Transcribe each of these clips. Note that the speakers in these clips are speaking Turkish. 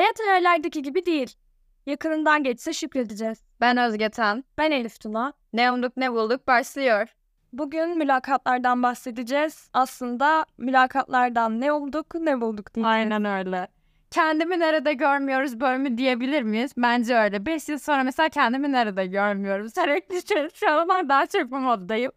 Hayat hayallerdeki gibi değil. Yakınından geçse şükredeceğiz. Ben Özgeten. Ben Elif Tuna. Ne umduk ne bulduk başlıyor. Bugün mülakatlardan bahsedeceğiz. Aslında mülakatlardan ne olduk ne bulduk diyeceğiz. Aynen öyle. Kendimi nerede görmüyoruz bölümü diyebilir miyiz? Bence öyle. 5 yıl sonra mesela kendimi nerede görmüyorum? Sürekli şu, şu an daha çok bu moddayım.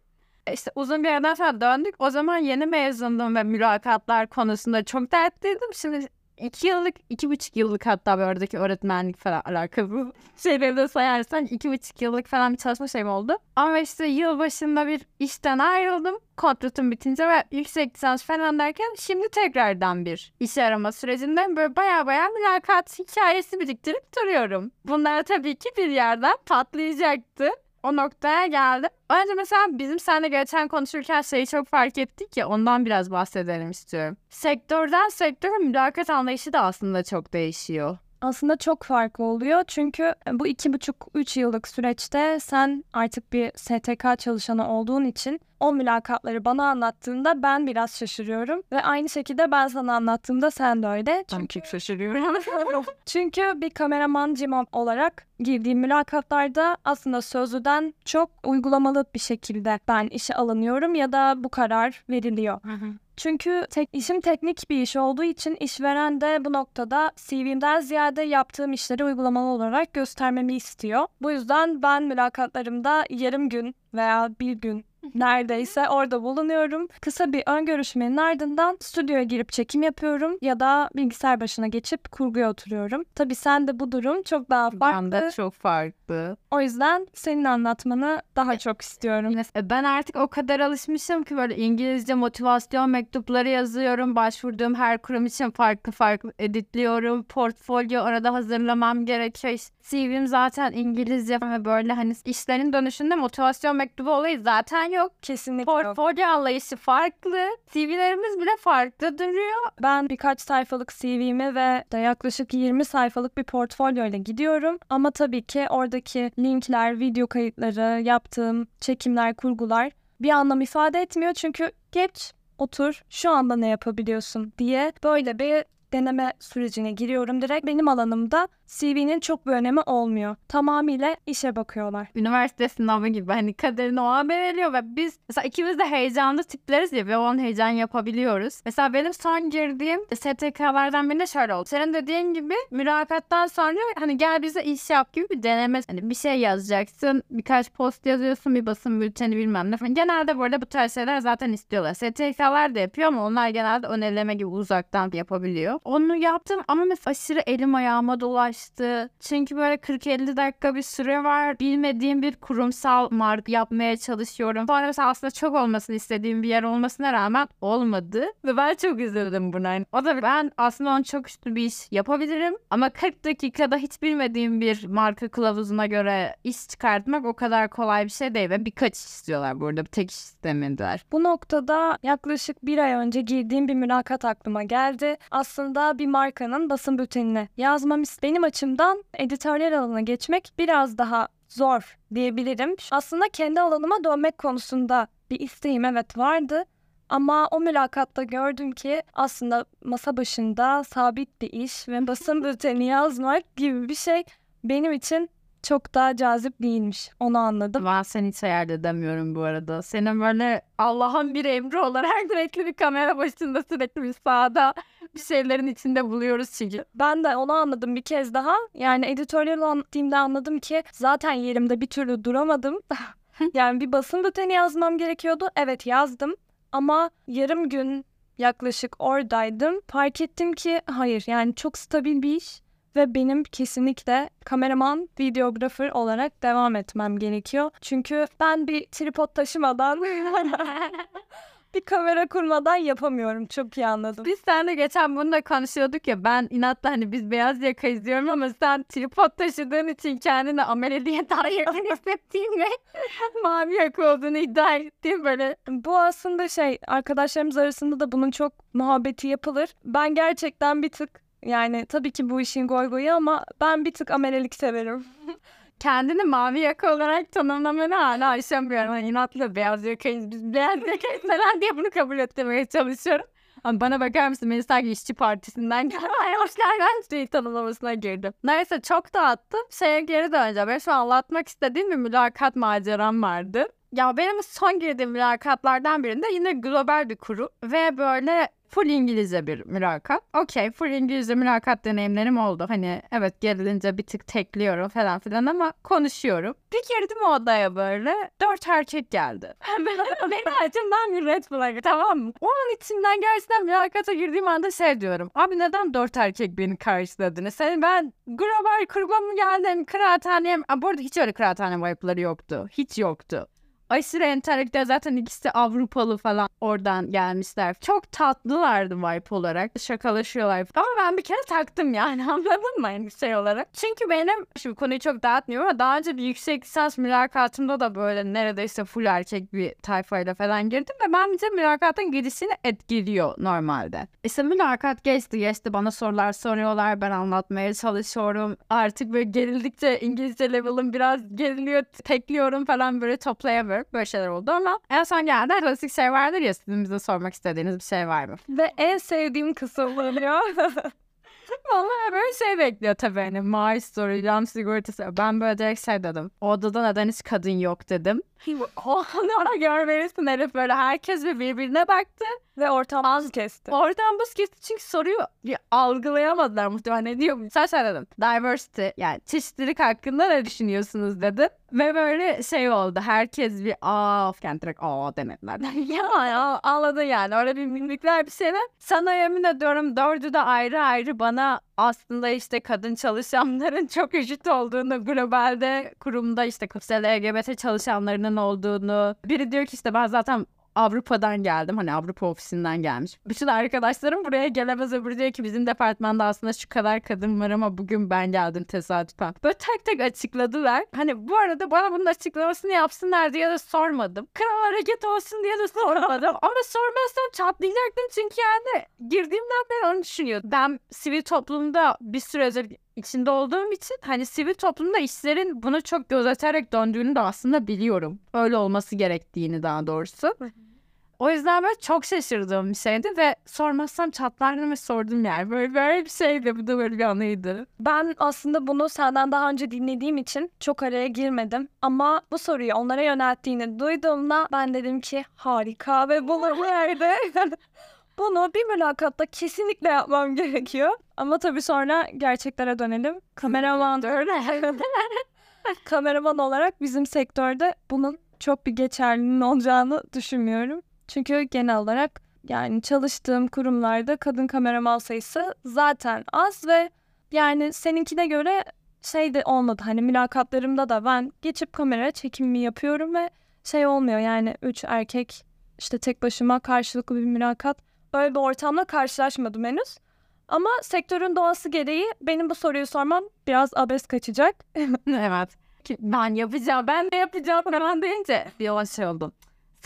İşte uzun bir yerden sonra döndük. O zaman yeni mezundum ve mülakatlar konusunda çok dertliydim. Şimdi iki yıllık, iki buçuk yıllık hatta bir oradaki öğretmenlik falan alakalı şeyleri de sayarsan iki buçuk yıllık falan bir çalışma şeyim oldu. Ama işte yıl başında bir işten ayrıldım. Kontratım bitince ve yüksek lisans falan derken şimdi tekrardan bir iş arama sürecindeyim. Böyle baya baya mülakat hikayesi biriktirip duruyorum. Bunlar tabii ki bir yerden patlayacaktı o noktaya geldim. Önce mesela bizim seninle geçen konuşurken şeyi çok fark ettik ya ondan biraz bahsedelim istiyorum. Sektörden sektöre mülakat anlayışı da aslında çok değişiyor. Aslında çok farklı oluyor çünkü bu iki buçuk üç yıllık süreçte sen artık bir STK çalışanı olduğun için o mülakatları bana anlattığında ben biraz şaşırıyorum ve aynı şekilde ben sana anlattığımda sen de öyle. Çünkü çok şaşırıyorum. Çünkü bir kameraman cimam olarak girdiğim mülakatlarda aslında sözlüden çok uygulamalı bir şekilde ben işe alınıyorum ya da bu karar veriliyor. Çünkü tek, işim teknik bir iş olduğu için işveren de bu noktada CV'mden ziyade yaptığım işleri uygulamalı olarak göstermemi istiyor. Bu yüzden ben mülakatlarımda yarım gün veya bir gün neredeyse orada bulunuyorum. Kısa bir ön görüşmenin ardından stüdyoya girip çekim yapıyorum ya da bilgisayar başına geçip kurguya oturuyorum. Tabii sen de bu durum çok daha farklı. Ben de çok farklı. O yüzden senin anlatmanı daha çok istiyorum. E, ben artık o kadar alışmışım ki böyle İngilizce motivasyon mektupları yazıyorum. Başvurduğum her kurum için farklı farklı editliyorum. Portfolyo arada hazırlamam gerekiyor. CV'm zaten İngilizce ve böyle hani işlerin dönüşünde motivasyon mektubu olayı zaten yok. Kesinlikle Portfolyo anlayışı farklı. CV'lerimiz bile farklı duruyor. Ben birkaç sayfalık CV'mi ve de yaklaşık 20 sayfalık bir portfolyo ile gidiyorum. Ama tabii ki oradaki linkler, video kayıtları, yaptığım çekimler, kurgular bir anlam ifade etmiyor. Çünkü geç, otur, şu anda ne yapabiliyorsun diye böyle bir deneme sürecine giriyorum direkt. Benim alanımda CV'nin çok bir önemi olmuyor. Tamamıyla işe bakıyorlar. Üniversite sınavı gibi hani kaderini o an belirliyor ve biz mesela ikimiz de heyecanlı tipleriz ya ve o an heyecan yapabiliyoruz. Mesela benim son girdiğim STK'lardan birinde şöyle oldu. Senin dediğin gibi mülakattan sonra hani gel bize iş yap gibi bir deneme. Hani bir şey yazacaksın, birkaç post yazıyorsun, bir basın bülteni bilmem ne falan. Genelde böyle bu tarz şeyler zaten istiyorlar. STK'lar da yapıyor ama onlar genelde öneleme gibi uzaktan yapabiliyor. Onu yaptım ama mesela aşırı elim ayağıma dolaştı. Çünkü böyle 40-50 dakika bir süre var. Bilmediğim bir kurumsal marka yapmaya çalışıyorum. Sonra mesela aslında çok olmasını istediğim bir yer olmasına rağmen olmadı. Ve ben çok üzüldüm buna. Yani o da ben aslında onun çok üstü bir iş yapabilirim. Ama 40 dakikada hiç bilmediğim bir marka kılavuzuna göre iş çıkartmak o kadar kolay bir şey değil. Ve birkaç iş istiyorlar burada. Bir tek iş istemediler. Bu noktada yaklaşık bir ay önce girdiğim bir mülakat aklıma geldi. Aslında bir markanın basın bültenine yazmam benim açımdan editoryal alana geçmek biraz daha zor diyebilirim. Aslında kendi alanıma dönmek konusunda bir isteğim evet vardı. Ama o mülakatta gördüm ki aslında masa başında sabit bir iş ve basın bülteni yazmak gibi bir şey benim için çok daha cazip değilmiş. Onu anladım. Ben seni hiç hayal edemiyorum bu arada. Senin böyle Allah'ın bir emri olarak sürekli bir kamera başında sürekli bir sahada bir şeylerin içinde buluyoruz çünkü. Ben de onu anladım bir kez daha. Yani editoryal team'de anladım ki zaten yerimde bir türlü duramadım. yani bir basın bülteni yazmam gerekiyordu. Evet yazdım ama yarım gün yaklaşık oradaydım. Fark ettim ki hayır yani çok stabil bir iş ve benim kesinlikle kameraman, videografer olarak devam etmem gerekiyor. Çünkü ben bir tripod taşımadan bir kamera kurmadan yapamıyorum. Çok iyi anladım. Biz seninle geçen bunu da konuşuyorduk ya ben inatla hani biz beyaz yaka izliyorum ama sen tripod taşıdığın için kendini ameliyeye dair hissettiğin ve mavi yaka olduğunu iddia ettiğim böyle. Bu aslında şey arkadaşlarımız arasında da bunun çok muhabbeti yapılır. Ben gerçekten bir tık yani tabii ki bu işin goy goyu ama ben bir tık amelelik severim. Kendini mavi yaka olarak tanımlamanı hala aşamıyorum. Hani inatla beyaz yakayız biz beyaz yakayız falan diye bunu kabul etmeye çalışıyorum. Bana bakar mısın? Beni sanki işçi partisinden geldim. Hoş geldin. Şey tanımlamasına girdim. Neyse çok dağıttım. Şeye geri döneceğim. Ben şu an anlatmak istediğim bir mülakat maceram vardı. Ya benim son girdiğim mülakatlardan birinde yine global bir kurum ve böyle full İngilizce bir mülakat. Okey full İngilizce mülakat deneyimlerim oldu. Hani evet gerilince bir tık tekliyorum falan filan ama konuşuyorum. Bir girdim o odaya böyle dört erkek geldi. Benim açımdan bir red flag tamam mı? Onun içinden gerçekten mülakata girdiğim anda şey diyorum. Abi neden dört erkek beni karşıladınız? Hani ben global kuruma mı geldim? Kıraathaneye mi? Aa, Bu arada hiç öyle kıraathane vibe'ları yoktu. Hiç yoktu aşırı entelektüel zaten ikisi de Avrupalı falan oradan gelmişler. Çok tatlılardı vibe olarak. Şakalaşıyorlar. Ama ben bir kere taktım yani anladın mı yani şey olarak. Çünkü benim şimdi konuyu çok dağıtmıyorum ama daha önce bir yüksek lisans mülakatımda da böyle neredeyse full erkek bir tayfayla falan girdim ve bence mülakatın gidişini etkiliyor normalde. İşte mülakat geçti geçti bana sorular soruyorlar ben anlatmaya çalışıyorum. Artık böyle gerildikçe İngilizce level'ım biraz geriliyor tekliyorum falan böyle toplayamıyorum böyle şeyler oldu ama en son geldi klasik şey vardır ya sizin bize sormak istediğiniz bir şey var mı? Ve en sevdiğim kısım oluyor. Vallahi böyle şey bekliyor tabii hani maaş soracağım sigortası. Ben böyle direkt şey dedim. O odada neden hiç kadın yok dedim. Ona görmelisin herif böyle herkes bir birbirine baktı. Ve ortam az kesti. Oradan buz kesti çünkü soruyu ya, algılayamadılar muhtemelen ne diyor. Sen şey dedim. Diversity yani çeşitlilik hakkında ne düşünüyorsunuz dedim. Ve böyle şey oldu. Herkes bir aa yani direkt aa demediler. ya ya anladın yani. Öyle bir mimikler bir şeyler. Sana yemin ediyorum dördü de ayrı ayrı bana aslında işte kadın çalışanların çok eşit olduğunu globalde kurumda işte işte LGBT çalışanlarının olduğunu biri diyor ki işte ben zaten Avrupa'dan geldim. Hani Avrupa ofisinden gelmiş. Bütün arkadaşlarım buraya gelemez. Öbürü diyor ki bizim departmanda aslında şu kadar kadın var ama bugün ben geldim tesadüfen. Böyle tek tek açıkladılar. Hani bu arada bana bunun açıklamasını yapsınlar diye de sormadım. Kral hareket olsun diye de sormadım. ama sormazsam çatlayacaktım çünkü yani girdiğimden beri onu düşünüyordum. Ben sivil toplumda bir süredir içinde olduğum için hani sivil toplumda işlerin bunu çok gözeterek döndüğünü de aslında biliyorum. Öyle olması gerektiğini daha doğrusu. O yüzden böyle çok şaşırdığım bir şeydi ve sormazsam çatlardım ve sordum yani. Böyle, böyle bir şeydi. Bu da böyle bir anıydı. Ben aslında bunu senden daha önce dinlediğim için çok araya girmedim. Ama bu soruyu onlara yönelttiğini duyduğumda ben dedim ki harika ve bunu bu yerde bunu bir mülakatta kesinlikle yapmam gerekiyor. Ama tabii sonra gerçeklere dönelim. Kameraman kameraman olarak bizim sektörde bunun çok bir geçerliliğinin olacağını düşünmüyorum. Çünkü genel olarak yani çalıştığım kurumlarda kadın kameraman sayısı zaten az ve yani seninkine göre şey de olmadı. Hani mülakatlarımda da ben geçip kamera çekimimi yapıyorum ve şey olmuyor yani üç erkek işte tek başıma karşılıklı bir mülakat böyle bir ortamla karşılaşmadım henüz. Ama sektörün doğası gereği benim bu soruyu sormam biraz abes kaçacak. evet. Ben yapacağım, ben de yapacağım falan deyince bir o şey oldum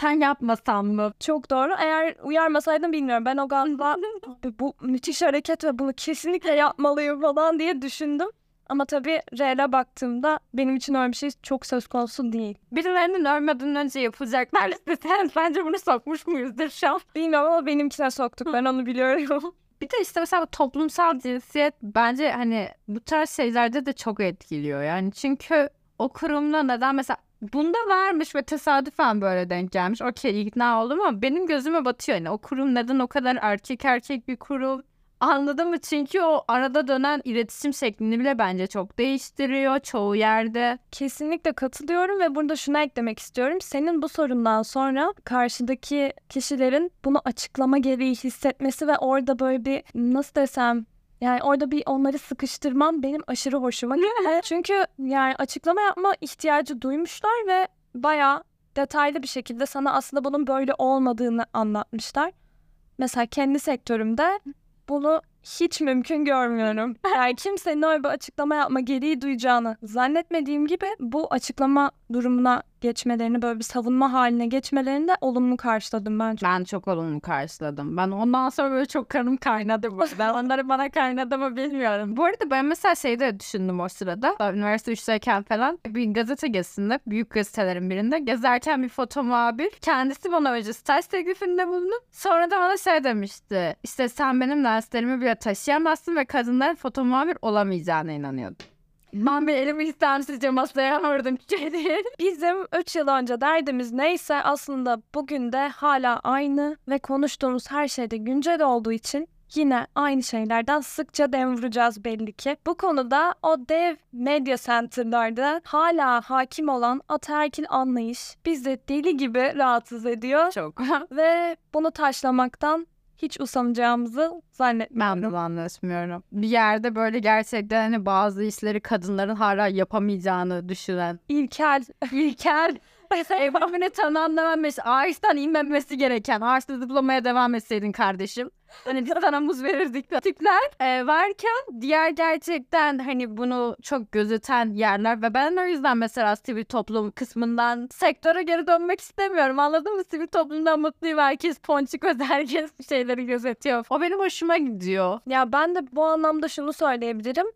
sen yapmasan mı? Çok doğru. Eğer uyarmasaydım bilmiyorum. Ben o galiba bu müthiş hareket ve bunu kesinlikle yapmalıyım falan diye düşündüm. Ama tabii reale baktığımda benim için öyle bir şey çok söz konusu değil. Birilerinin ölmeden önce yapılacaklar listesine bence bunu sokmuş muyuzdur şu an? Bilmiyorum ama benimkine soktuk. Ben onu biliyorum. Bir de işte mesela toplumsal cinsiyet bence hani bu tarz şeylerde de çok etkiliyor. Yani çünkü o kurumda neden mesela Bunda varmış ve tesadüfen böyle denk gelmiş. Okey ikna oldum ama benim gözüme batıyor. Yani o kurum neden o kadar erkek erkek bir kurum? Anladın mı? Çünkü o arada dönen iletişim şeklini bile bence çok değiştiriyor çoğu yerde. Kesinlikle katılıyorum ve burada şunu eklemek istiyorum. Senin bu sorundan sonra karşıdaki kişilerin bunu açıklama gereği hissetmesi ve orada böyle bir nasıl desem yani orada bir onları sıkıştırman benim aşırı hoşuma gitti. Çünkü yani açıklama yapma ihtiyacı duymuşlar ve bayağı detaylı bir şekilde sana aslında bunun böyle olmadığını anlatmışlar. Mesela kendi sektörümde bunu hiç mümkün görmüyorum. Yani kimsenin öyle bir açıklama yapma gereği duyacağını zannetmediğim gibi bu açıklama durumuna geçmelerini böyle bir savunma haline geçmelerini de olumlu karşıladım bence. Ben çok olumlu karşıladım. Ben ondan sonra böyle çok kanım kaynadı. Ben onları bana kaynadı mı bilmiyorum. Bu arada ben mesela şeyi de düşündüm o sırada. Ben Üniversite 3'teyken falan bir gazete gezisinde, büyük gazetelerin birinde gezerken bir foto muhabir kendisi bana önce staj teklifinde bulundu. Sonra da bana şey demişti. İşte sen benim derslerimi bile taşıyamazsın ve kadınların foto muhabir olamayacağına inanıyordum. Ben bir elimi istemsizce masaya vurdum. Bizim 3 yıl önce derdimiz neyse aslında bugün de hala aynı ve konuştuğumuz her şeyde güncel olduğu için yine aynı şeylerden sıkça dem vuracağız belli ki. Bu konuda o dev medya center'larda hala hakim olan ataerkil anlayış bizi deli gibi rahatsız ediyor çok. ve bunu taşlamaktan hiç usanacağımızı Ben zannetmiyorum. de anlaşmıyorum. Bir yerde böyle gerçekten hani bazı işleri kadınların hala yapamayacağını düşünen. İlkel. İlkel. Evamını tanımlamamış. Ağaçtan inmemesi gereken. Ağaçta zıplamaya devam etseydin kardeşim. Hani biz sana muz verirdik. Tipler e, varken diğer gerçekten hani bunu çok gözeten yerler ve ben o yüzden mesela sivil toplum kısmından sektöre geri dönmek istemiyorum. Anladın mı? Sivil toplumdan mutluyum. Herkes ponçik öz herkes bir şeyleri gözetiyor. O benim hoşuma gidiyor. Ya ben de bu anlamda şunu söyleyebilirim.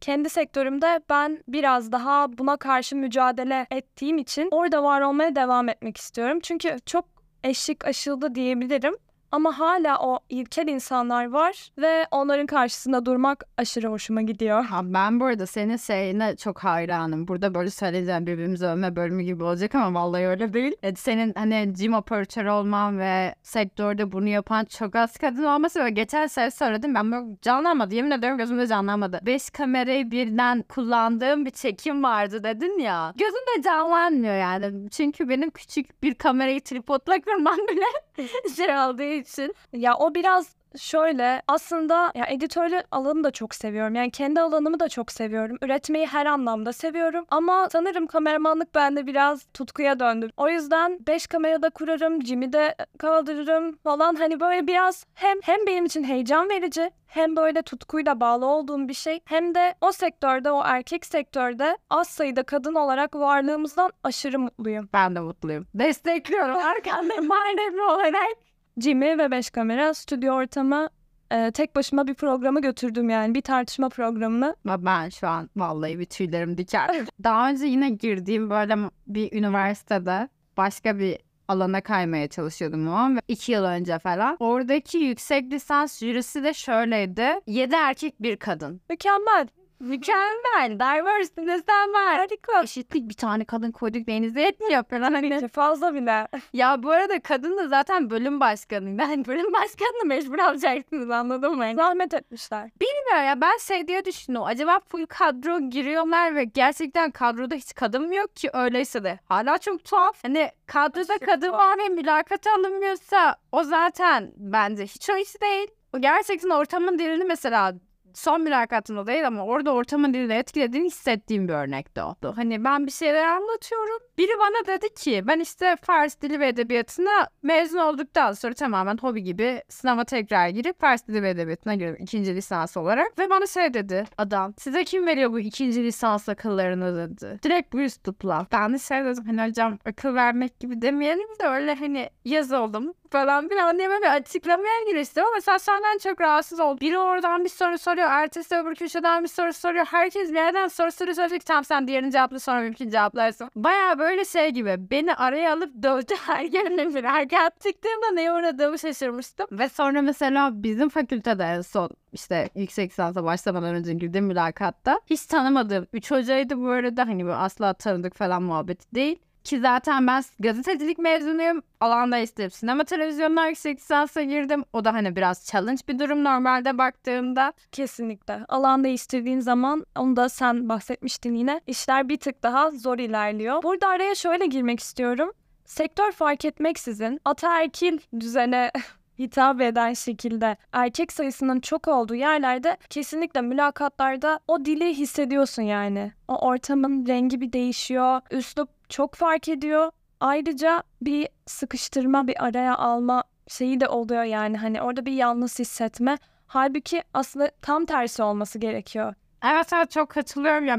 Kendi sektörümde ben biraz daha buna karşı mücadele ettiğim için orada var olmaya devam etmek istiyorum. Çünkü çok eşik aşıldı diyebilirim. Ama hala o ilkel insanlar var ve onların karşısında durmak aşırı hoşuma gidiyor. Ha, ben bu arada senin şeyine çok hayranım. Burada böyle söyleyeceğim birbirimizi övme bölümü gibi olacak ama vallahi öyle değil. E, senin hani gym operatörü olman ve sektörde bunu yapan çok az kadın olması ve geçen sene söyledim ben böyle canlanmadı. Yemin ediyorum gözümde canlanmadı. Beş kamerayı birden kullandığım bir çekim vardı dedin ya. Gözümde canlanmıyor yani. Çünkü benim küçük bir kamerayı tripodla kırmam bile şey olduğu için. Ya o biraz şöyle aslında ya editörlük alanı da çok seviyorum. Yani kendi alanımı da çok seviyorum. Üretmeyi her anlamda seviyorum. Ama sanırım kameramanlık bende biraz tutkuya döndü. O yüzden 5 kamerada kurarım, de kaldırırım falan. Hani böyle biraz hem hem benim için heyecan verici hem böyle tutkuyla bağlı olduğum bir şey hem de o sektörde o erkek sektörde az sayıda kadın olarak varlığımızdan aşırı mutluyum. Ben de mutluyum. Destekliyorum. Arkandayım manevi olarak. Jimmy ve 5 kamera stüdyo ortamı e, tek başıma bir programı götürdüm yani bir tartışma programını. Ben şu an vallahi bir tüylerim diken. Daha önce yine girdiğim böyle bir üniversitede başka bir alana kaymaya çalışıyordum o an iki yıl önce falan. Oradaki yüksek lisans jürisi de şöyleydi. Yedi erkek bir kadın. Mükemmel. Mükemmel. Diversity desem var. Harika. Eşitlik bir tane kadın koyduk denize yetmiyor falan. Hani. Fazla bile. Ya bu arada kadın da zaten bölüm başkanıydı. Hani bölüm başkanını mecbur alacaksınız anladın mı? Zahmet etmişler. Bilmiyorum ya ben şey diye düşünüyorum. Acaba full kadro giriyorlar ve gerçekten kadroda hiç kadın mı yok ki öyleyse de. Hala çok tuhaf. Hani kadroda Aşırı kadın tuhaf. var ve mülakata alınmıyorsa o zaten bence hiç o iş değil. O gerçekten ortamın dilini mesela son mülakatımda değil ama orada ortamın dilini etkilediğini hissettiğim bir örnekti o. Hani ben bir şeyler anlatıyorum. Biri bana dedi ki ben işte Fars dili ve edebiyatına mezun olduktan sonra tamamen hobi gibi sınava tekrar girip Fars dili ve edebiyatına girdim ikinci lisans olarak. Ve bana şey dedi adam size kim veriyor bu ikinci lisans akıllarını dedi. Direkt bu üslupla. Ben de şey dedim hani hocam akıl vermek gibi demeyelim de öyle hani yaz oldum falan bir anneme bir açıklamaya giriştim ama mesela senden çok rahatsız oldum. Biri oradan bir soru soruyor, ertesi öbür köşeden bir soru soruyor. Herkes bir yerden soru soruyor. Ki, tamam sen diğerini cevapla sonra benimkini cevaplarsın. Baya böyle şey gibi beni araya alıp dövdü her yerine bir harekat çıktığımda neye uğradığımı şaşırmıştım. Ve sonra mesela bizim fakültede en son işte yüksek lisansa başlamadan önce girdiğim mülakatta hiç tanımadığım 3 hocaydı bu arada hani böyle asla tanıdık falan muhabbeti değil. Ki zaten ben gazetecilik mezunuyum. Alan değiştirip sinema televizyonlar yüksek lisansa girdim. O da hani biraz challenge bir durum normalde baktığımda. Kesinlikle. Alan değiştirdiğin zaman onu da sen bahsetmiştin yine. İşler bir tık daha zor ilerliyor. Burada araya şöyle girmek istiyorum. Sektör fark etmeksizin ataerkil düzene hitap eden şekilde erkek sayısının çok olduğu yerlerde kesinlikle mülakatlarda o dili hissediyorsun yani. O ortamın rengi bir değişiyor, üslup çok fark ediyor. Ayrıca bir sıkıştırma, bir araya alma şeyi de oluyor yani hani orada bir yalnız hissetme. Halbuki aslında tam tersi olması gerekiyor. Evet evet çok katılıyorum ya.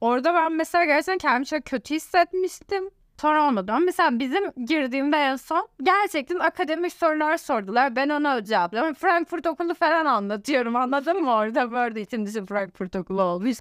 Orada ben mesela gerçekten kendimi çok kötü hissetmiştim. sonra olmadı ama mesela bizim girdiğimde en son gerçekten akademik sorular sordular. Ben ona cevapladım. Frankfurt okulu falan anlatıyorum anladın mı orada böyle için dışı Frankfurt okulu olmuş.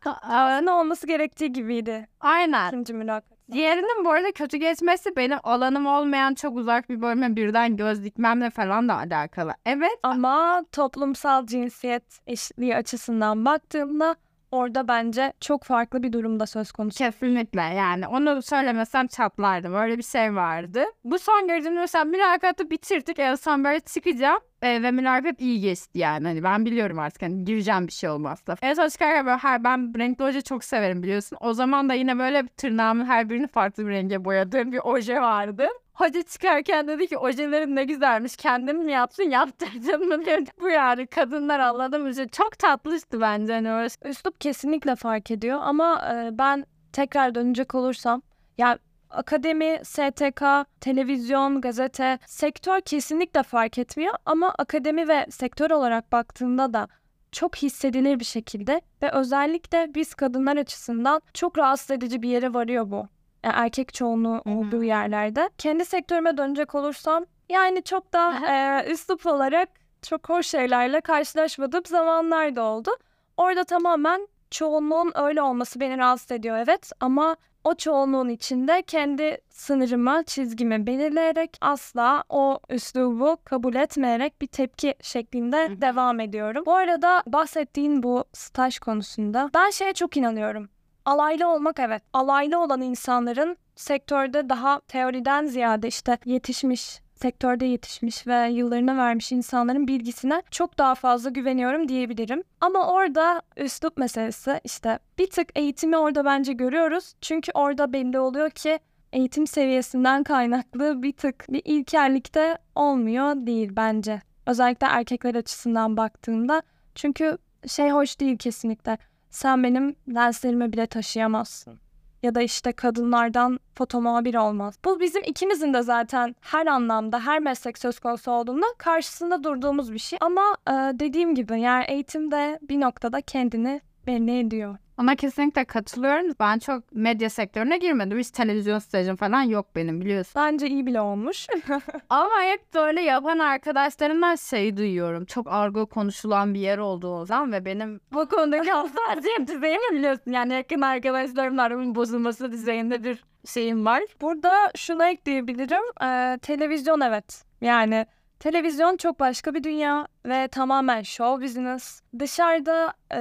Ne olması gerektiği gibiydi. Aynen. İkinci mülakat. Diğerinin bu arada kötü geçmesi benim alanım olmayan çok uzak bir bölüme birden göz dikmemle falan da alakalı. Evet. Ama toplumsal cinsiyet eşitliği açısından baktığımda orada bence çok farklı bir durumda söz konusu. Kesinlikle yani onu söylemesem çatlardım. Öyle bir şey vardı. Bu son gördüğüm mesela mülakatı bitirdik. En son böyle çıkacağım. E, ve mülakat iyi geçti yani. Hani ben biliyorum artık hani gireceğim bir şey olmazsa. En son çıkarken böyle her, ben renkli oje çok severim biliyorsun. O zaman da yine böyle tırnağımın her birini farklı bir renge boyadığım bir oje vardı. Hoca çıkarken dedi ki ojelerin ne güzelmiş kendin mi yaptın yaptırdın mı dedi. Bu yani kadınlar anladım işte çok tatlıştı bence hani öyle. Üslup kesinlikle fark ediyor ama e, ben tekrar dönecek olursam ya akademi, STK, televizyon, gazete, sektör kesinlikle fark etmiyor ama akademi ve sektör olarak baktığında da çok hissedilir bir şekilde ve özellikle biz kadınlar açısından çok rahatsız edici bir yere varıyor bu. Yani erkek çoğunluğu olduğu yerlerde. Kendi sektörüme dönecek olursam yani çok da e, üslup olarak çok hoş şeylerle karşılaşmadığım zamanlar da oldu. Orada tamamen çoğunluğun öyle olması beni rahatsız ediyor evet ama o çoğunluğun içinde kendi sınırımı, çizgimi belirleyerek asla o üslubu kabul etmeyerek bir tepki şeklinde Hı devam ediyorum. Bu arada bahsettiğin bu staj konusunda ben şeye çok inanıyorum. Alaylı olmak evet. Alaylı olan insanların sektörde daha teoriden ziyade işte yetişmiş, sektörde yetişmiş ve yıllarını vermiş insanların bilgisine çok daha fazla güveniyorum diyebilirim. Ama orada üslup meselesi işte bir tık eğitimi orada bence görüyoruz. Çünkü orada belli oluyor ki eğitim seviyesinden kaynaklı bir tık bir ilkellikte olmuyor değil bence. Özellikle erkekler açısından baktığında. Çünkü şey hoş değil kesinlikle. Sen benim lenslerimi bile taşıyamazsın. Ya da işte kadınlardan foto muhabir olmaz. Bu bizim ikimizin de zaten her anlamda, her meslek söz konusu olduğunda karşısında durduğumuz bir şey. Ama e, dediğim gibi yani eğitimde bir noktada kendini belli ediyor. Ona kesinlikle katılıyorum. Ben çok medya sektörüne girmedim. Hiç televizyon stajım falan yok benim biliyorsun. Bence iyi bile olmuş. Ama hep böyle yapan arkadaşlarımdan şey duyuyorum. Çok argo konuşulan bir yer olduğu o zaman ve benim bu konudaki hassasiyet düzeyimi biliyorsun. Yani yakın arkadaşlarımla aramın bozulması düzeyinde bir şeyim var. Burada şunu ekleyebilirim. Ee, televizyon evet. Yani televizyon çok başka bir dünya ve tamamen show business. Dışarıda e,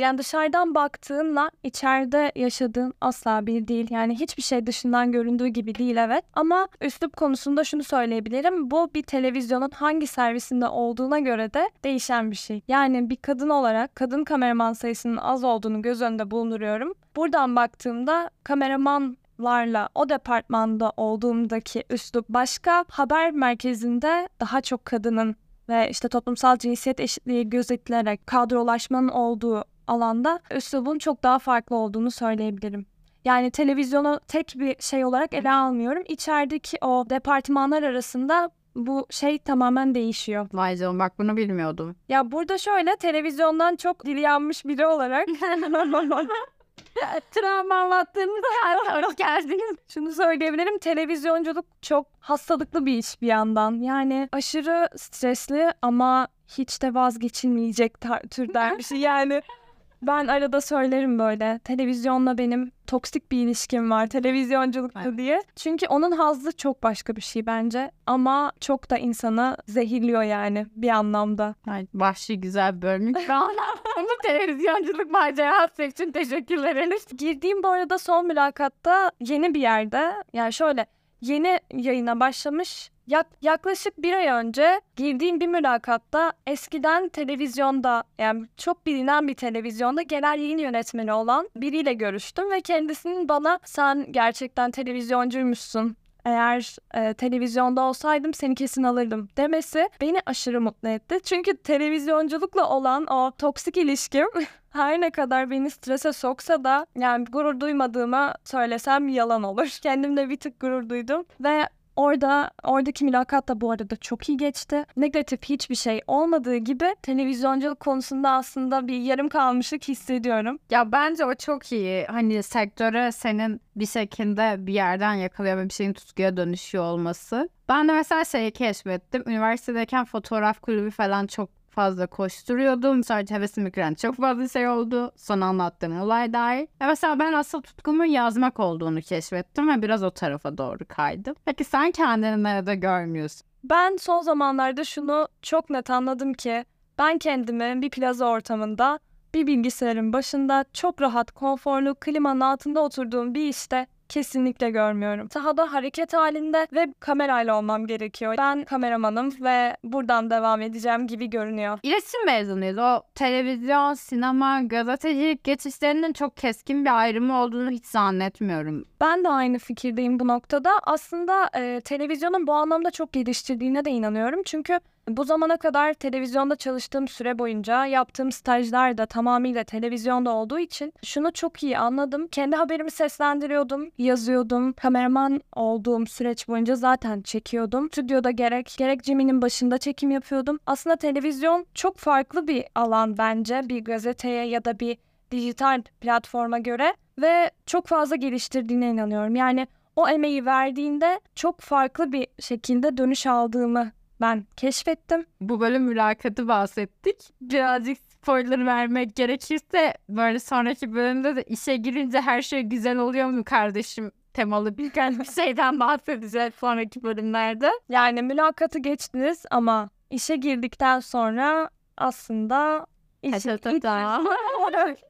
yani dışarıdan baktığınla içeride yaşadığın asla bir değil. Yani hiçbir şey dışından göründüğü gibi değil evet. Ama üslup konusunda şunu söyleyebilirim. Bu bir televizyonun hangi servisinde olduğuna göre de değişen bir şey. Yani bir kadın olarak kadın kameraman sayısının az olduğunu göz önünde bulunduruyorum. Buradan baktığımda kameraman larla o departmanda olduğumdaki üslup başka haber merkezinde daha çok kadının ve işte toplumsal cinsiyet eşitliği gözetilerek kadrolaşmanın olduğu alanda üslubun çok daha farklı olduğunu söyleyebilirim. Yani televizyonu tek bir şey olarak ele almıyorum. İçerideki o departmanlar arasında bu şey tamamen değişiyor. Vay canım bak bunu bilmiyordum. Ya burada şöyle televizyondan çok dili yanmış biri olarak Travma anlattığımız hoş geldiniz. Şunu söyleyebilirim. Televizyonculuk çok hastalıklı bir iş bir yandan. Yani aşırı stresli ama hiç de vazgeçilmeyecek türden bir şey. Yani ben arada söylerim böyle. Televizyonla benim toksik bir ilişkim var televizyonculukta Evet. diye. Çünkü onun hazzı çok başka bir şey bence. Ama çok da insanı zehirliyor yani bir anlamda. Ay, vahşi güzel bölüm. Anlattığımı televizyonculuk macerası için teşekkürler Elif. Girdiğim bu arada son mülakatta yeni bir yerde yani şöyle yeni yayına başlamış yak- yaklaşık bir ay önce girdiğim bir mülakatta eskiden televizyonda yani çok bilinen bir televizyonda genel yayın yönetmeni olan biriyle görüştüm ve kendisinin bana sen gerçekten televizyoncuymuşsun eğer e, televizyonda olsaydım seni kesin alırdım demesi beni aşırı mutlu etti. Çünkü televizyonculukla olan o toksik ilişkim her ne kadar beni strese soksa da yani gurur duymadığıma söylesem yalan olur. Kendimle bir tık gurur duydum ve Orada oradaki mülakat da bu arada çok iyi geçti. Negatif hiçbir şey olmadığı gibi televizyonculuk konusunda aslında bir yarım kalmışlık hissediyorum. Ya bence o çok iyi. Hani sektöre senin bir şekilde bir yerden yakalıyor ve bir şeyin tutkuya dönüşüyor olması. Ben de mesela şeyi keşfettim. Üniversitedeyken fotoğraf kulübü falan çok fazla koşturuyordum. Sadece hevesim kıran çok fazla şey oldu. Son anlattığım olay dahil. Ve mesela ben asıl tutkumun yazmak olduğunu keşfettim ve biraz o tarafa doğru kaydım. Peki sen kendini nerede görmüyorsun? Ben son zamanlarda şunu çok net anladım ki ben kendimi bir plaza ortamında bir bilgisayarın başında çok rahat, konforlu, klimanın altında oturduğum bir işte kesinlikle görmüyorum. Sahada hareket halinde ve kamerayla olmam gerekiyor. Ben kameramanım ve buradan devam edeceğim gibi görünüyor. İletişim mezunuyuz. O televizyon, sinema, gazetecilik geçişlerinin çok keskin bir ayrımı olduğunu hiç zannetmiyorum. Ben de aynı fikirdeyim bu noktada. Aslında e, televizyonun bu anlamda çok geliştirdiğine de inanıyorum. Çünkü bu zamana kadar televizyonda çalıştığım süre boyunca yaptığım stajlar da tamamıyla televizyonda olduğu için şunu çok iyi anladım. Kendi haberimi seslendiriyordum, yazıyordum. Kameraman olduğum süreç boyunca zaten çekiyordum. Stüdyoda gerek gerek Jimmy'nin başında çekim yapıyordum. Aslında televizyon çok farklı bir alan bence bir gazeteye ya da bir dijital platforma göre ve çok fazla geliştirdiğine inanıyorum. Yani o emeği verdiğinde çok farklı bir şekilde dönüş aldığımı ben keşfettim. Bu bölüm mülakatı bahsettik. Birazcık spoiler vermek gerekirse böyle sonraki bölümde de işe girince her şey güzel oluyor mu kardeşim temalı birkaç bir şeyden bahsedeceğiz sonraki bölümlerde. Yani mülakatı geçtiniz ama işe girdikten sonra aslında işin iç,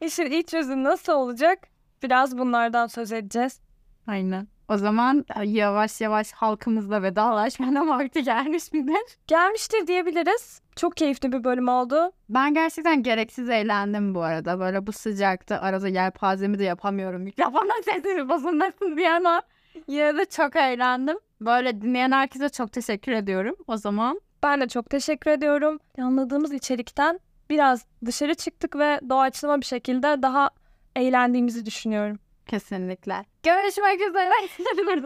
işin iç yüzü nasıl olacak? Biraz bunlardan söz edeceğiz. Aynen. O zaman yavaş yavaş halkımızla vedalaşmanın vakti gelmiş midir? Gelmiştir diyebiliriz. Çok keyifli bir bölüm oldu. Ben gerçekten gereksiz eğlendim bu arada. Böyle bu sıcakta arada yelpazemi de yapamıyorum. Mikrofonun sesimi bozulmasın diye ama yine de çok eğlendim. Böyle dinleyen herkese çok teşekkür ediyorum. O zaman ben de çok teşekkür ediyorum. Anladığımız içerikten biraz dışarı çıktık ve doğaçlama bir şekilde daha eğlendiğimizi düşünüyorum. Kesinlikle. Görüşmek üzere.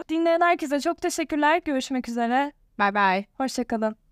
Dinleyen herkese çok teşekkürler. Görüşmek üzere. Bye bye. Hoşçakalın.